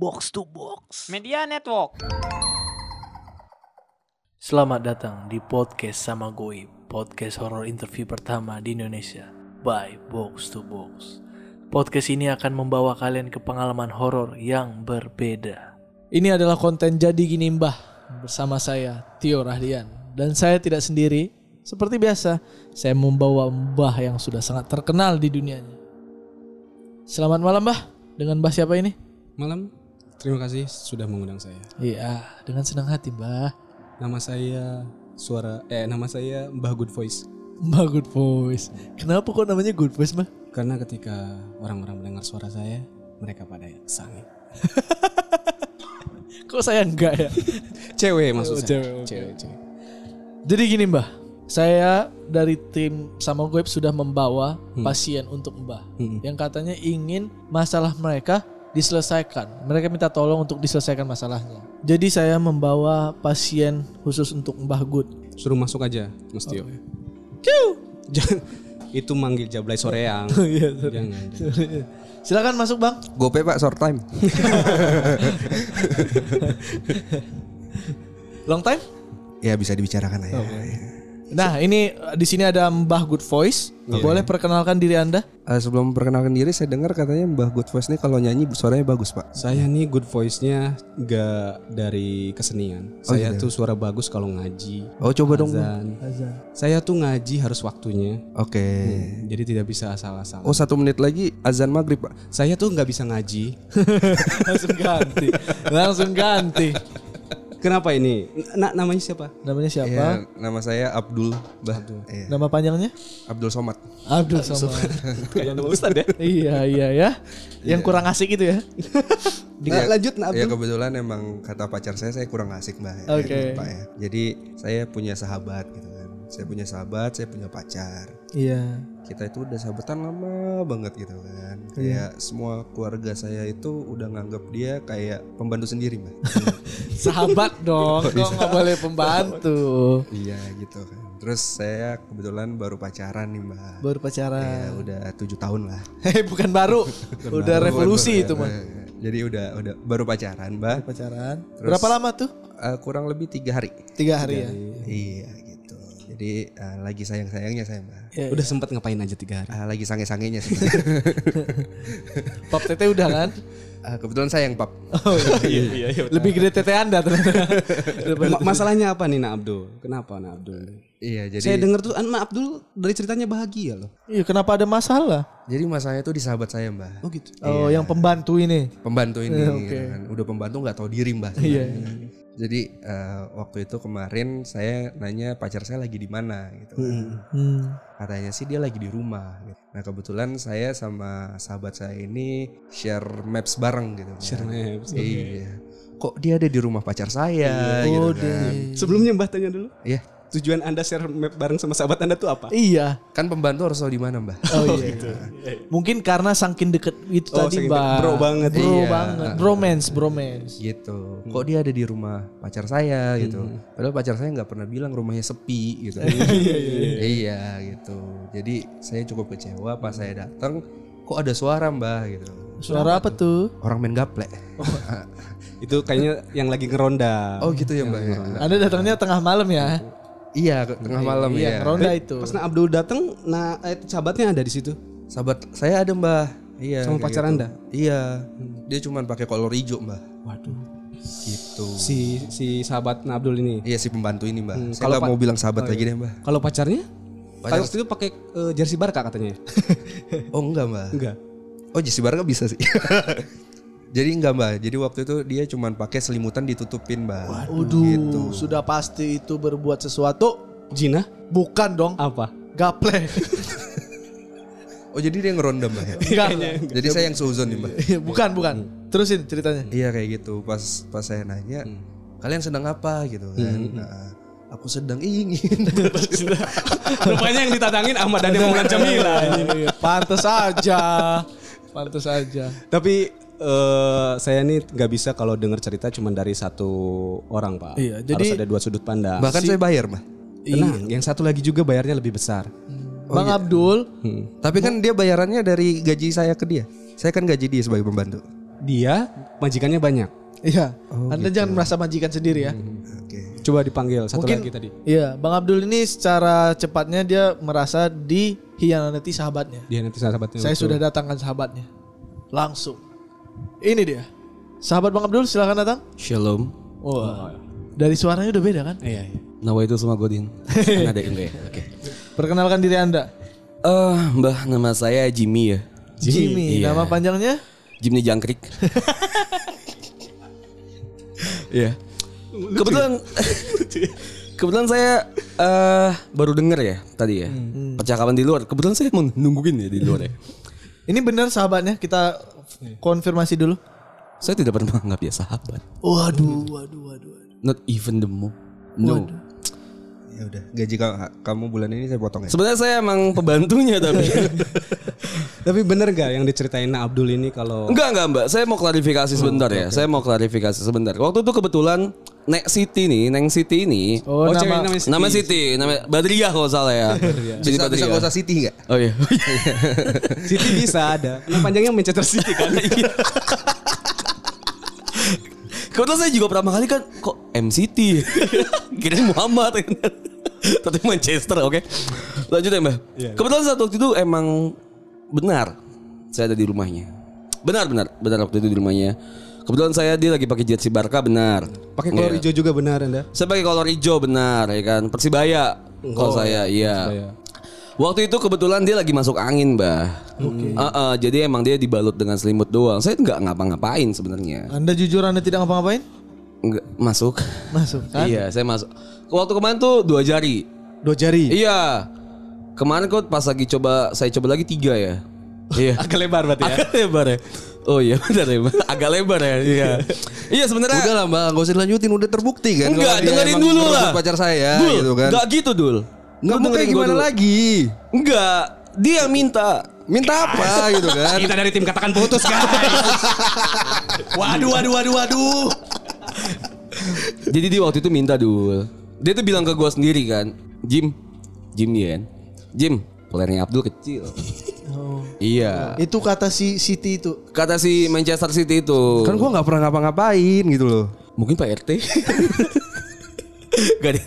Box to Box. Media Network. Selamat datang di podcast sama Goib, podcast horror interview pertama di Indonesia by Box to Box. Podcast ini akan membawa kalian ke pengalaman horor yang berbeda. Ini adalah konten Jadi Gini Mbah bersama saya Tio Rahdian dan saya tidak sendiri. Seperti biasa, saya membawa Mbah yang sudah sangat terkenal di dunianya. Selamat malam Mbah. Dengan Mbah siapa ini? Malam, terima kasih sudah mengundang saya. Iya, dengan senang hati Mbah. Nama saya suara eh nama saya Mbah Good Voice. Mbah Good Voice. Kenapa kok namanya Good Voice Mbah? Karena ketika orang-orang mendengar suara saya, mereka pada sange. Kok saya enggak ya? Cewek maksud Oh, saya. cewek, oke. cewek, cewek. Jadi gini Mbah, saya dari tim sama gue sudah membawa pasien untuk Mbah Hmm. yang katanya ingin masalah mereka diselesaikan. Mereka minta tolong untuk diselesaikan masalahnya. Jadi saya membawa pasien khusus untuk Mbah Good. Suruh masuk aja, Mas Tio. Jangan itu manggil jablay soreang. Iya, Jangan. Silakan masuk Bang. Gope pak short time. Long time? ya bisa dibicarakan lah ya. Nah, ini eh, di sini ada Mbah Good Voice. Boleh perkenalkan diri Anda? Eh, sebelum memperkenalkan diri saya dengar katanya Mbah Good Voice nih kalau nyanyi suaranya bagus pak. Saya nih good voice-nya gak dari kesenian. saya tuh suara bagus kalau ngaji. Oh coba dong. Azan. Saya tuh ngaji harus waktunya. Oke. Jadi tidak bisa asal-asal. Oh satu menit lagi azan maghrib pak. Saya tuh nggak bisa ngaji. Langsung ganti. Langsung ganti. Kenapa ini? Na- namanya siapa? Namanya siapa? Ya, nama saya Abdul Bah. Iya. Nama panjangnya? Abdul Somad. Abdul Somad. Kayak nama Ustad ya. iya iya ya. Yang kurang asik itu ya. Nah, lanjut nah, Ya Abdul. kebetulan emang kata pacar saya saya kurang asik mbak. ya, Oke. Pak ya. Jadi saya punya sahabat gitu kan. Saya punya sahabat, saya punya pacar. Iya. Kita itu udah sahabatan lama banget gitu kan. Kayak semua keluarga saya itu udah nganggap dia kayak pembantu sendiri mbak. Sahabat dong. Kok nggak boleh pembantu? Iya gitu kan. Terus saya kebetulan baru pacaran nih mbak. Baru Ya pacaran. udah tujuh tahun lah. Hei bukan baru. Udah revolusi itu mah. Eh, Jadi udah udah baru pacaran mbak. Pacaran. Berapa lama tuh? Eh, kurang lebih tiga hari. Tiga hari ya. Iya. Jadi eh, lagi sayang sayangnya saya mbak. Iya, Udah sempat ngapain aja tiga hari? Eh, lagi sange sangenya sih. Pop tete udah kan? Eh, kebetulan sayang pap. Oh iya. iya, Lebih gede tete anda ternyata. Ma- masalahnya apa nih Nak Abdul? Kenapa Nak Abdul? Iya jadi Saya dengar tuh Nak Abdul dari ceritanya bahagia loh. Iya kenapa ada masalah? jadi masalahnya itu di sahabat saya mbak. Oh gitu. Oh yang pembantu ini. Pembantu ini Iya, oke. gitu kan. udah pembantu nggak tahu diri mbak. Iya. Jadi eh, waktu itu kemarin saya nanya pacar saya lagi di mana gitu. kan. Hmm. Katanya sih dia lagi di rumah. Gitu. Nah kebetulan saya sama sahabat saya ini share maps bareng gitu. Share maps, Iya. Kok dia ada di rumah pacar saya Oh, gitu kan. Sebelumnya Mbah tanya dulu. Iya. Tujuan Anda share map bareng sama sahabat Anda tuh apa? Iya. Kan pembantu harus tahu di mana mbak. Oh, iya. Mungkin karena saking deket itu Oh, tadi mbak. deket. Bro banget. Bro Iya. banget. Bromance, bromance. gitu. Kok dia ada di rumah pacar saya gitu. Padahal pacar saya nggak pernah bilang rumahnya sepi gitu. iya gitu. Jadi saya cukup kecewa pas saya datang. Kok ada suara mbak gitu. Suara apa tuh? Orang main gaple. Itu kayaknya yang lagi ngeronda. Oh gitu ya mbak. ya? Anda datangnya tengah malam ya? Iya ke- tengah malam Iya, ya. ronda itu. Pas Nak Abdul datang, nah eh, sahabatnya ada di situ. Sahabat saya ada mbak. Iya. Sama pacar gitu. Anda? Iya. Dia cuman pakai kolor hijau mbak. Waduh. Gitu. Si si sahabat Nak Abdul ini. Iya si pembantu ini mbak. saya kalau mau bilang sahabat lagi deh mbak. Kalau pacarnya? Pacar- itu pakai eh, jersey Barca katanya. Oh enggak mbak. Enggak. Oh Jesse Barca bisa sih. Jadi enggak mbak. Jadi waktu itu dia cuman pakai selimutan ditutupin mbak. Waduh, Gitu. sudah pasti itu berbuat sesuatu. Jina? Bukan dong, Apa? gaple. Oh jadi dia ngeronda mbak ya? Enggak. Jadi saya yang seuzon nih mbak. bukan, bukan. Terusin ceritanya. Iya kayak gitu. Pas pas saya nanya, kalian sedang apa gitu kan? Nah, aku sedang ingin. Rupanya yang ditantangin Ahmad Dhani Mulan Jamila. Iya, Pantes aja. Pantes aja. Tapi eh, saya nih nggak bisa kalau dengar cerita cuma dari satu orang pak. Iya, Harus jadi- ada dua sudut pandang. Bahkan saya bayar mbak. Tenang, yang satu lagi juga bayarnya lebih besar. Bang Abdul, Hmm. Tapi kan dia bayarannya dari gaji saya ke dia. Saya kan gaji dia sebagai pembantu. dia majikannya banyak. Iya. Anda jangan merasa majikan sendiri ya. Oke. Coba dipanggil satu Mungkin lagi tadi. Iya, Bang Abdul ini secara cepatnya dia merasa dihianati sahabatnya. Dia nanti sahabatnya. Saya betul. sudah datangkan sahabatnya. Langsung. Ini dia. Sahabat Bang Abdul silakan datang. Shalom. Wah. Dari suaranya udah beda kan? Iya, iya. Nawa itu semua Godin. Kan ada ya? Oke. Perkenalkan diri Anda. Eh, Mbah, nama saya Jimmy ya. Jimmy. Iya. Nama panjangnya? Jimmy Jangkrik. Iya. Kebetulan Kebetulan saya eh baru dengar ya tadi ya. Percakapan di luar. Kebetulan saya mau nungguin ya di luar ya. Ini benar sahabatnya? Kita konfirmasi dulu. Saya tidak pernah menganggap dia sahabat. Waduh, waduh, waduh. waduh. Not even the mo. No. Ya udah, gaji ka- kamu bulan ini saya potong ya. Sebenarnya saya emang pembantunya tapi Tapi bener gak yang diceritain Abdul ini kalau Enggak enggak mbak, saya mau klarifikasi sebentar ya. Saya mau klarifikasi sebentar. Waktu itu kebetulan Nek City nih, Neng City ini. Oh, Oh, nama namanya Siti. Nama Siti, nama Badriah kalau salah ya. Siti Bisa, bisa Badriah. gak usah Siti gak? Oh iya. Siti bisa ada. Nama panjangnya Manchester City kan. Kebetulan saya juga pertama kali kan kok MCT. Kirain Muhammad. Tapi Manchester, oke. Lanjut ya, Mbak. Kebetulan saat waktu itu emang benar saya ada di rumahnya. Benar benar, benar waktu itu di rumahnya. Kebetulan saya dia lagi pakai jersey Barca benar. Pakai kolor Iya. hijau juga benar Anda. Saya pakai kolor hijau benar ya kan. Persibaya. Kalau saya iya. Persibaya. Waktu itu kebetulan dia lagi masuk angin, Mbah. Heeh, jadi emang dia dibalut dengan selimut doang. Saya nggak ngapa-ngapain sebenarnya. Anda jujur Anda tidak ngapa-ngapain? Nggak masuk. Masuk kan? Iya, saya masuk. Waktu kemarin tuh dua jari. Dua jari. Iya. Kemarin kok pas lagi coba saya coba lagi tiga ya. Iya. Agak lebar berarti ya. Agak lebar ya. Oh iya benar ya. Agak lebar ya. Iya. iya sebenarnya. Udah lah mbak, gak usah dilanjutin, udah terbukti kan. Enggak, dia dengerin dulu lah. pacar saya Dul, gitu kan. Enggak gitu, Dul. Nggak Lu mau kayak gimana dulu. lagi? Enggak. Dia yang minta. Minta apa gitu kan. Kita dari tim katakan putus guys. Waduh, waduh, waduh, waduh. Jadi dia waktu itu minta dul. Dia tuh bilang ke gua sendiri kan, Jim, Jim nih kan, Jim, polernya Abdul kecil. Iya. Itu kata si Siti itu. Kata si Manchester City itu. Kan gua nggak pernah ngapa-ngapain gitu loh. Mungkin Pak RT. Gak ada.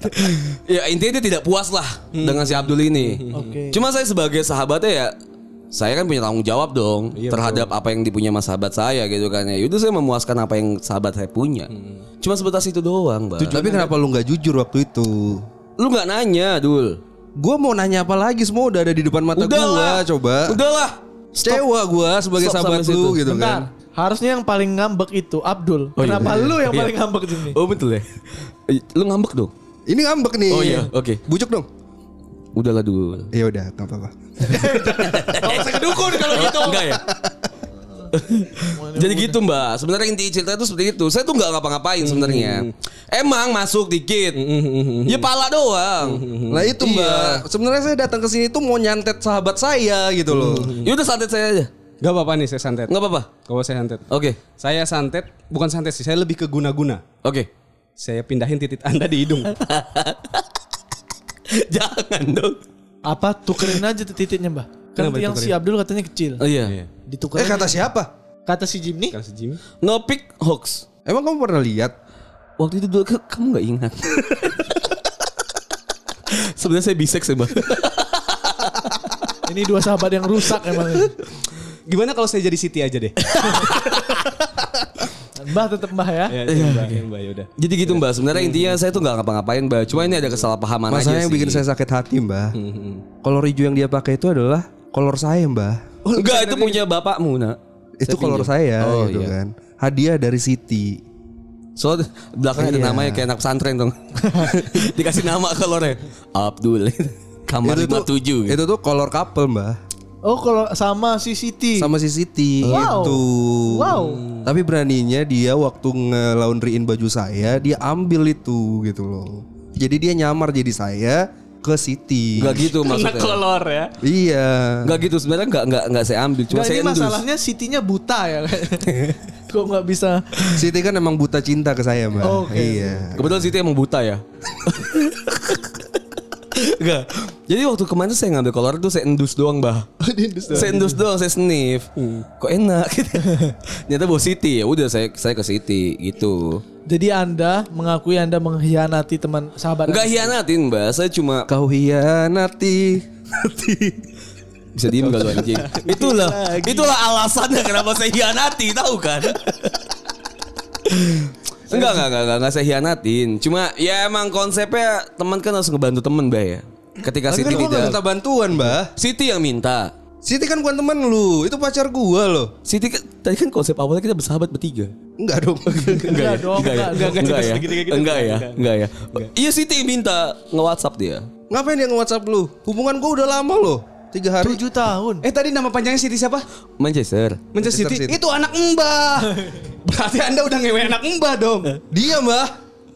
Ya intinya dia tidak puas lah dengan si Abdul ini. Oke. Cuma saya sebagai sahabatnya ya saya kan punya tanggung jawab dong terhadap apa yang dipunya mas sahabat saya gitu kan ya. Yaudah saya memuaskan apa yang sahabat saya punya. Cuma sebatas itu doang, Bang. Tapi kenapa lu nggak jujur waktu itu? Lu nggak nanya, Dul. Gua mau nanya apa lagi semua udah ada di depan mata lah. coba. Udah lah. Kecewa gua sebagai Stop sahabat lu situ. gitu Bentar. kan. Harusnya yang paling ngambek itu Abdul. Kenapa lu yang paling ngambek di sini? Oh betul ya. Eh, Lu ngambek dong. Ini ngambek nih. Oh iya, oke. Bujuk dong. Udahlah Dul. Ya udah, nggak apa-apa. Gak usah kedukun kalau gitu. Enggak ya? Jadi gitu mbak. Sebenarnya inti cerita itu seperti itu. Saya tuh nggak ngapa-ngapain sebenarnya. Emang masuk dikit. Ya pala doang. Nah itu mbak, sebenarnya saya datang ke sini tuh mau nyantet sahabat saya gitu loh. Ya udah santet saya aja. Gak apa-apa nih saya santet. nggak apa-apa. Kalau saya santet. Oke. Saya santet, bukan santet sih, saya lebih ke guna-guna. Oke. Saya pindahin titik Anda di hidung. Jangan dong. Apa? Tukerin aja tuh titiknya mbah? Kan Kenapa yang si? Abdul katanya kecil. Oh iya Ditukerin. Eh kata siapa? Kata si Jim nih. Kasih Jimmy. No pick hoax Emang kamu pernah lihat? Waktu itu dulu kamu nggak ingat Sebenarnya saya biseks ya Ini dua sahabat yang rusak emang. Gimana kalau saya jadi Siti aja deh? Mbah tetap mbah ya. ya, ya, mbak, ya, mbak, ya udah. Jadi gitu mbak Sebenarnya intinya saya tuh nggak ngapa-ngapain mbak Cuma ini ada kesalahpahaman aja Masalahnya yang sih bikin saya sakit hati mbak. Kolor hijau yang dia pakai itu adalah kolor saya mbak. Enggak itu punya bapakmu nak Itu kolor saya Oh, gitu iya. kan. Hadiah dari Siti. Soalnya belakangnya ada Iya. namanya kayak anak pesantren dong. Dikasih nama kolornya Abdul. Kamar itu tuh, 57 gitu. itu tuh kolor couple mbak. Oh kalau sama si Siti. Sama si Siti Wow. gitu. Wow. Tapi beraninya dia waktu nge-laundryin baju saya, dia ambil itu gitu loh. Jadi dia nyamar jadi saya ke Siti. Enggak gitu maksudnya. kolor ya. Iya. Enggak gitu sebenarnya enggak enggak enggak saya ambil cuma Nggak, saya ini endus. masalahnya Sitinya buta ya. Kok nggak bisa? Siti kan emang buta cinta ke saya mbak. Oke. Iya. Kebetulan Siti emang buta ya. Enggak. Jadi waktu kemarin tuh saya ngambil kolor itu saya endus doang, Bah. Saya endus doang, saya sniff. Kok enak gitu. Ternyata bawa City. Ya udah saya saya ke City gitu. Jadi Anda mengakui Anda mengkhianati teman sahabat. Enggak hianatin, Mbak. Saya cuma Kau hianati. bisa diem gak lu anjing? itulah itulah alasannya kenapa saya hianati, tahu kan? enggak, enggak, enggak, enggak, enggak saya hianatin. Cuma ya emang konsepnya teman kan harus ngebantu temen, Mbak ya. Ketika Tapi Siti kan tidak minta bantuan, Mbah. Siti yang minta. Siti kan bukan teman lu, itu pacar gua loh. Siti kan tadi kan konsep awalnya kita bersahabat bertiga. Enggak dong. Enggak dong, Enggak ya? enggak, enggak, Enggak ya? Enggak ya? Enggak ya? Iya Siti minta nge-WhatsApp dia. Ngapain dia nge-WhatsApp lu? Hubungan gua udah lama loh. Tiga hari. Tujuh tahun. Eh tadi nama panjangnya Siti siapa? Manchester. Manchester Manchester City. City. Itu anak mbah. Berarti anda udah ngewe anak mbah dong. Dia mbah.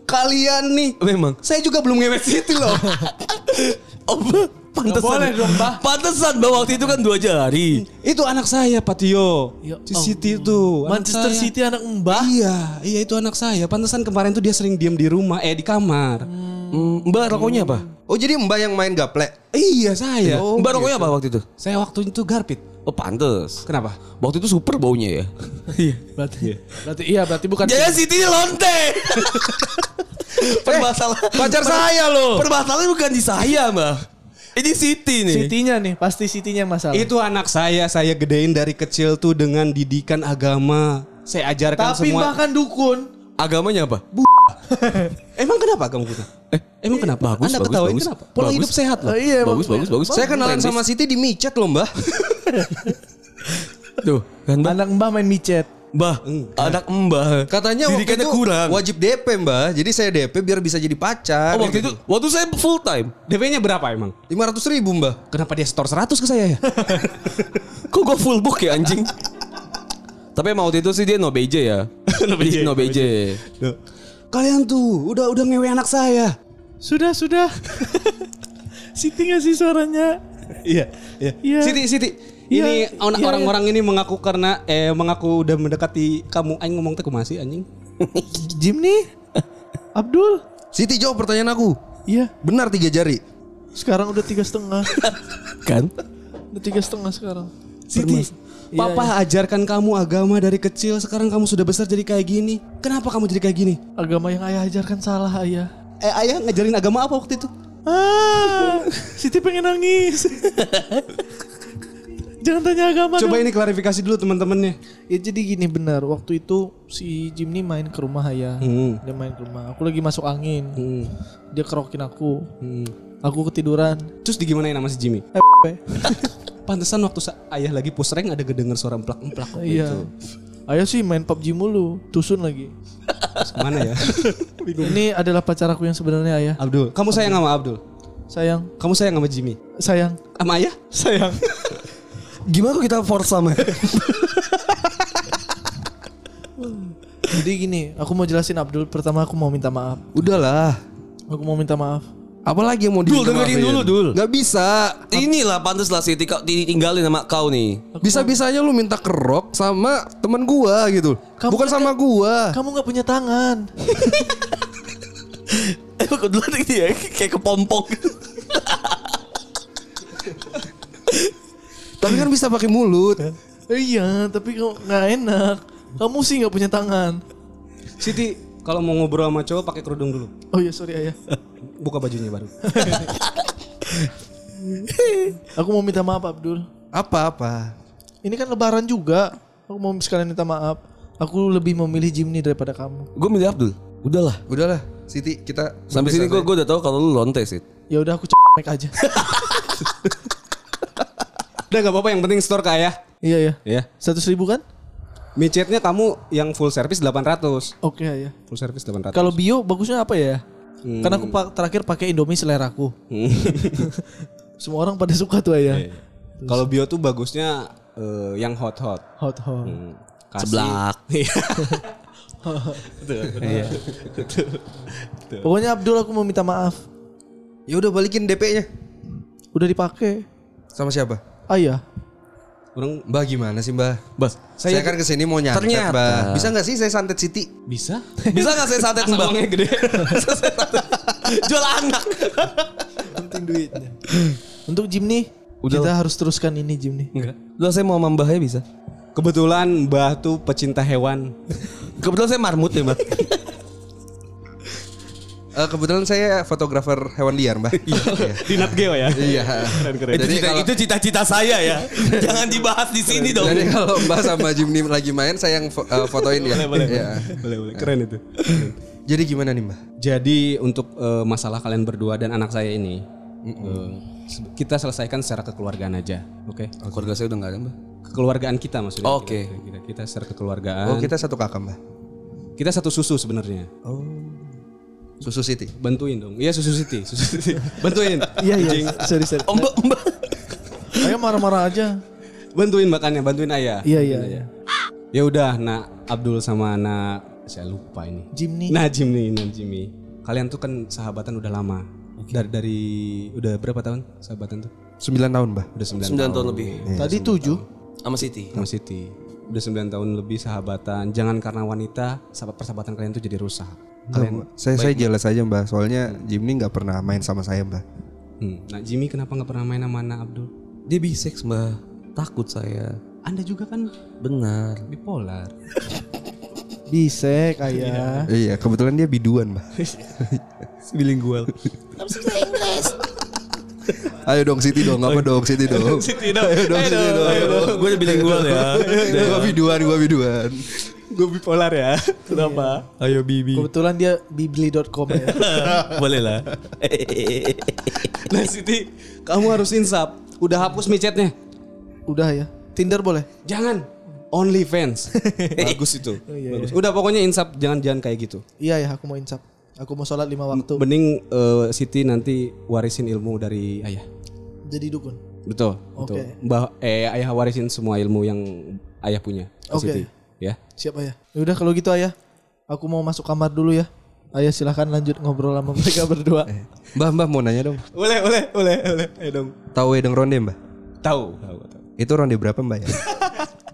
Kalian nih. Memang. Saya juga belum ngewe City loh. Oh, pantesan. boleh dong, Mbah. Pantesan, Mbak waktu itu kan dua jari. itu anak saya Patio. Ya Si Siti itu. anak Manchester saya. City anak mbah. Iya, iya itu anak saya. Pantesan kemarin tuh dia sering diem di rumah, eh di kamar. Hmm, Mbak rokoknya apa? Oh jadi mbak yang main gaple? Iya saya. Mbak rokoknya apa waktu itu? Saya waktu itu garpit. Oh pantes. Kenapa? Waktu itu super baunya ya. Iya. Berarti, berarti iya berarti bukan. Jangan Siti lonte. Permasalahan Pacar saya loh. Permasalahannya bukan di saya, Mbak. Ini Siti nih. City-nya nih, pasti City-nya yang masalah. Itu anak saya, saya gedein dari kecil tuh dengan didikan agama. Saya ajarkan Tapi semua. bahkan dukun. Agamanya apa? Emang kenapa kamu kita? Eh, emang kenapa? bagus, Anda bagus, ketawain bagus. kenapa? Pola Bagus. hidup sehat loh. Oh, iya, bagus, bagus, bagus. Saya kenalan sama Siti di micet loh mbah. Tuh, kan Mbak. Anak mbah main micet. Mbah, anak Mbah. Katanya waktu Didikannya itu kurang. wajib DP mbah. Jadi saya DP biar bisa jadi pacar. Oh, waktu itu waktu saya full time. DP-nya berapa emang? Lima ratus ribu mbah. Kenapa dia store 100 ke saya ya? Kok gue full book ya anjing? Tapi emang waktu itu sih dia no BJ ya. no BJ. No BJ. Kalian tuh udah udah ngewe anak saya. Sudah, sudah. Siti ngasih suaranya. Iya, iya. Iya. Siti, Siti. Iya, Ini iya, orang-orang ini mengaku karena eh mengaku udah mendekati kamu. Aing ngomong teh masih anjing. Jim nih. Abdul. Siti jawab pertanyaan aku. Iya. Benar tiga jari. Sekarang udah tiga setengah. Kan? udah tiga setengah sekarang. Siti, Iya, Papa ajarkan kamu agama dari kecil. Sekarang kamu sudah besar jadi kayak gini. Kenapa kamu jadi kayak gini? Agama yang ayah ajarkan salah ayah. Eh ayah ngajarin agama apa waktu itu? Ah, Siti pengen nangis. Jangan tanya agama Coba dong. ini klarifikasi dulu teman-temannya. Ya jadi gini benar. Waktu itu si Jim nih main ke rumah ayah. Hmm. Dia main ke rumah. Aku lagi masuk angin. Hmm. Dia kerokin aku. Hmm. Aku ketiduran. Terus digimanain sama si Jimmy? Eh, Pantesan waktu ayah lagi push rank ada kedenger suara emplak-emplak. Iya. itu. Ayah sih main PUBG mulu, tusun lagi. Ke mana ya? Ini adalah pacar aku yang sebenarnya ayah. Abdul. Kamu sayang sama Abdul? Sayang, Kamu sayang sama Jimmy? sayang, Sama ayah? sayang. Gimana kok kita force sama? Jadi gini, aku mau jelasin Abdul. Pertama aku mau minta maaf. Udahlah. Aku mau minta maaf. Apalagi yang mau Dul, diminta dengerin dulu, Dul. Gak bisa. Inilah pantas lah Siti kau ditinggalin sama kau nih. Bisa-bisanya lu minta kerok sama teman gua gitu. Kamu Bukan kan sama gua. Kamu nggak punya tangan. Eh kebetulan ini ya kayak kepompong. Tapi kan bisa pakai mulut. iya, tapi kamu nggak enak. Kamu sih nggak punya tangan. Siti, kalau mau ngobrol sama cowok pakai kerudung dulu. Oh iya sorry ayah. Buka bajunya baru. Aku mau minta maaf Abdul. Apa-apa. Ini kan lebaran juga. Aku mau sekalian minta maaf. Aku lebih memilih Jimny daripada kamu. Gue milih Abdul. Udahlah. Udahlah, Siti kita Sampai sini gue gue udah tahu kalau lu lonte sih. Ya udah aku cek aja. Udah gak apa-apa yang penting store ke ayah. iya ya. Iya. Seratus ribu kan? Micetnya kamu yang full service 800. Oke ayah. Full service 800. Kalau bio bagusnya apa ya? Karena aku terakhir pakai Indomie seleraku. Semua orang pada suka tuh ayah. Kalau bio tuh bagusnya eh, yang hot-hot. Hot hot. Hmm. Kasih- Seblak. Iya. Pokoknya Abdul aku mau minta maaf. Ya udah balikin DP-nya. Udah dipakai. Sama siapa? Ayah. Orang Mbah gimana sih mbah? Bas. Saya, kan ke sini mau nyantet Ternyata. mbah. Bisa nggak sih saya santet Siti? bisa? Bisa gak saya santet mbak? Uangnya gede. Jual anak. Penting duitnya. Untuk Jim nih, kita harus teruskan ini Jim nih. Enggak. Udah saya mau sama Mbahnya bisa. Kebetulan Mbah tuh pecinta hewan. Kebetulan saya marmut ya, Mbak. Eh, kebetulan saya fotografer hewan liar, Mbak. Iya. Di Nat Geo ya. Iya. itu, Jadi cita, kalau- itu cita-cita saya ya. Jangan dibahas di sini dong. Jadi kalau Mbak sama Jimny lagi main, saya yang fo- eh, fotoin ya. Boleh, boleh. Iya. Boleh, boleh. Keren itu. Jadi gimana nih, Mbak? Jadi untuk eh, masalah kalian berdua dan anak saya ini, se- kita selesaikan secara kekeluargaan aja, oke? Keluarga saya udah gak ada, Mbak. Kekeluargaan kita maksudnya. Oke. Kita, kita, kita secara kekeluargaan. Oh, kita satu kakak, Mbak. kita satu susu sebenarnya. Susu City. Bantuin dong. Iya susu Siti, susu Siti. Bantuin. Iya iya. Sorry sorry. Oh, Mbak, Mbak. Ayah marah-marah aja. Bantuin makannya, bantuin ayah. Iya iya iya. Ya udah, nak Abdul sama anak saya lupa ini. Jim nih. Nah Jimmy, nah Jimmy. Kalian tuh kan sahabatan udah lama. Dari dari udah berapa tahun sahabatan tuh? 9 tahun, Mbak. Udah 9 9 tahun lebih. Tadi tujuh. Sama Siti. sama Siti. Udah 9 tahun lebih sahabatan. Jangan karena wanita, sahabat persahabatan kalian tuh jadi rusak. Kalian Saya saya jelas aja, Mbak. Soalnya Jimny nggak pernah main sama saya, Mbak. Hmm. Nah Jimmy kenapa nggak pernah main sama anak Abdul? Dia bisex, Mbak. Takut saya. Anda juga kan Benar. bipolar. Bisek ayah. Iya, kebetulan dia biduan, Mbak. Bilingual. Ayo dong Siti dong, apa dong Siti dong. Siti dong. Ayo dong Siti dong. Gue udah bilang gue ya. Gua biduan, gua biduan. Gue bipolar ya. Kenapa? Ayo Bibi. Kebetulan dia bibli.com ya. Boleh lah. Nah Siti, kamu harus insap. Udah hapus micetnya. Udah ya. Tinder boleh? Jangan. Only fans. Bagus itu. Bagus. Udah pokoknya insap jangan jangan kayak gitu. Iya ya, aku mau insap. Aku mau sholat lima waktu. Mending eh, Siti nanti warisin ilmu dari ayah. Jadi dukun. Betul, betul. Oke. Mbah eh ayah warisin semua ilmu yang ayah punya. ke Oke. Siti, ya. Siap ayah. Ya udah kalau gitu ayah. Aku mau masuk kamar dulu ya. Ayah silahkan lanjut ngobrol sama mereka berdua. Mbak, Mbak mau nanya dong. Boleh, boleh, boleh, boleh. Ayo dong. Tahu Wedeng Ronde, Mbak? Tahu, tahu, tahu. Itu ronde berapa, Mbak ya?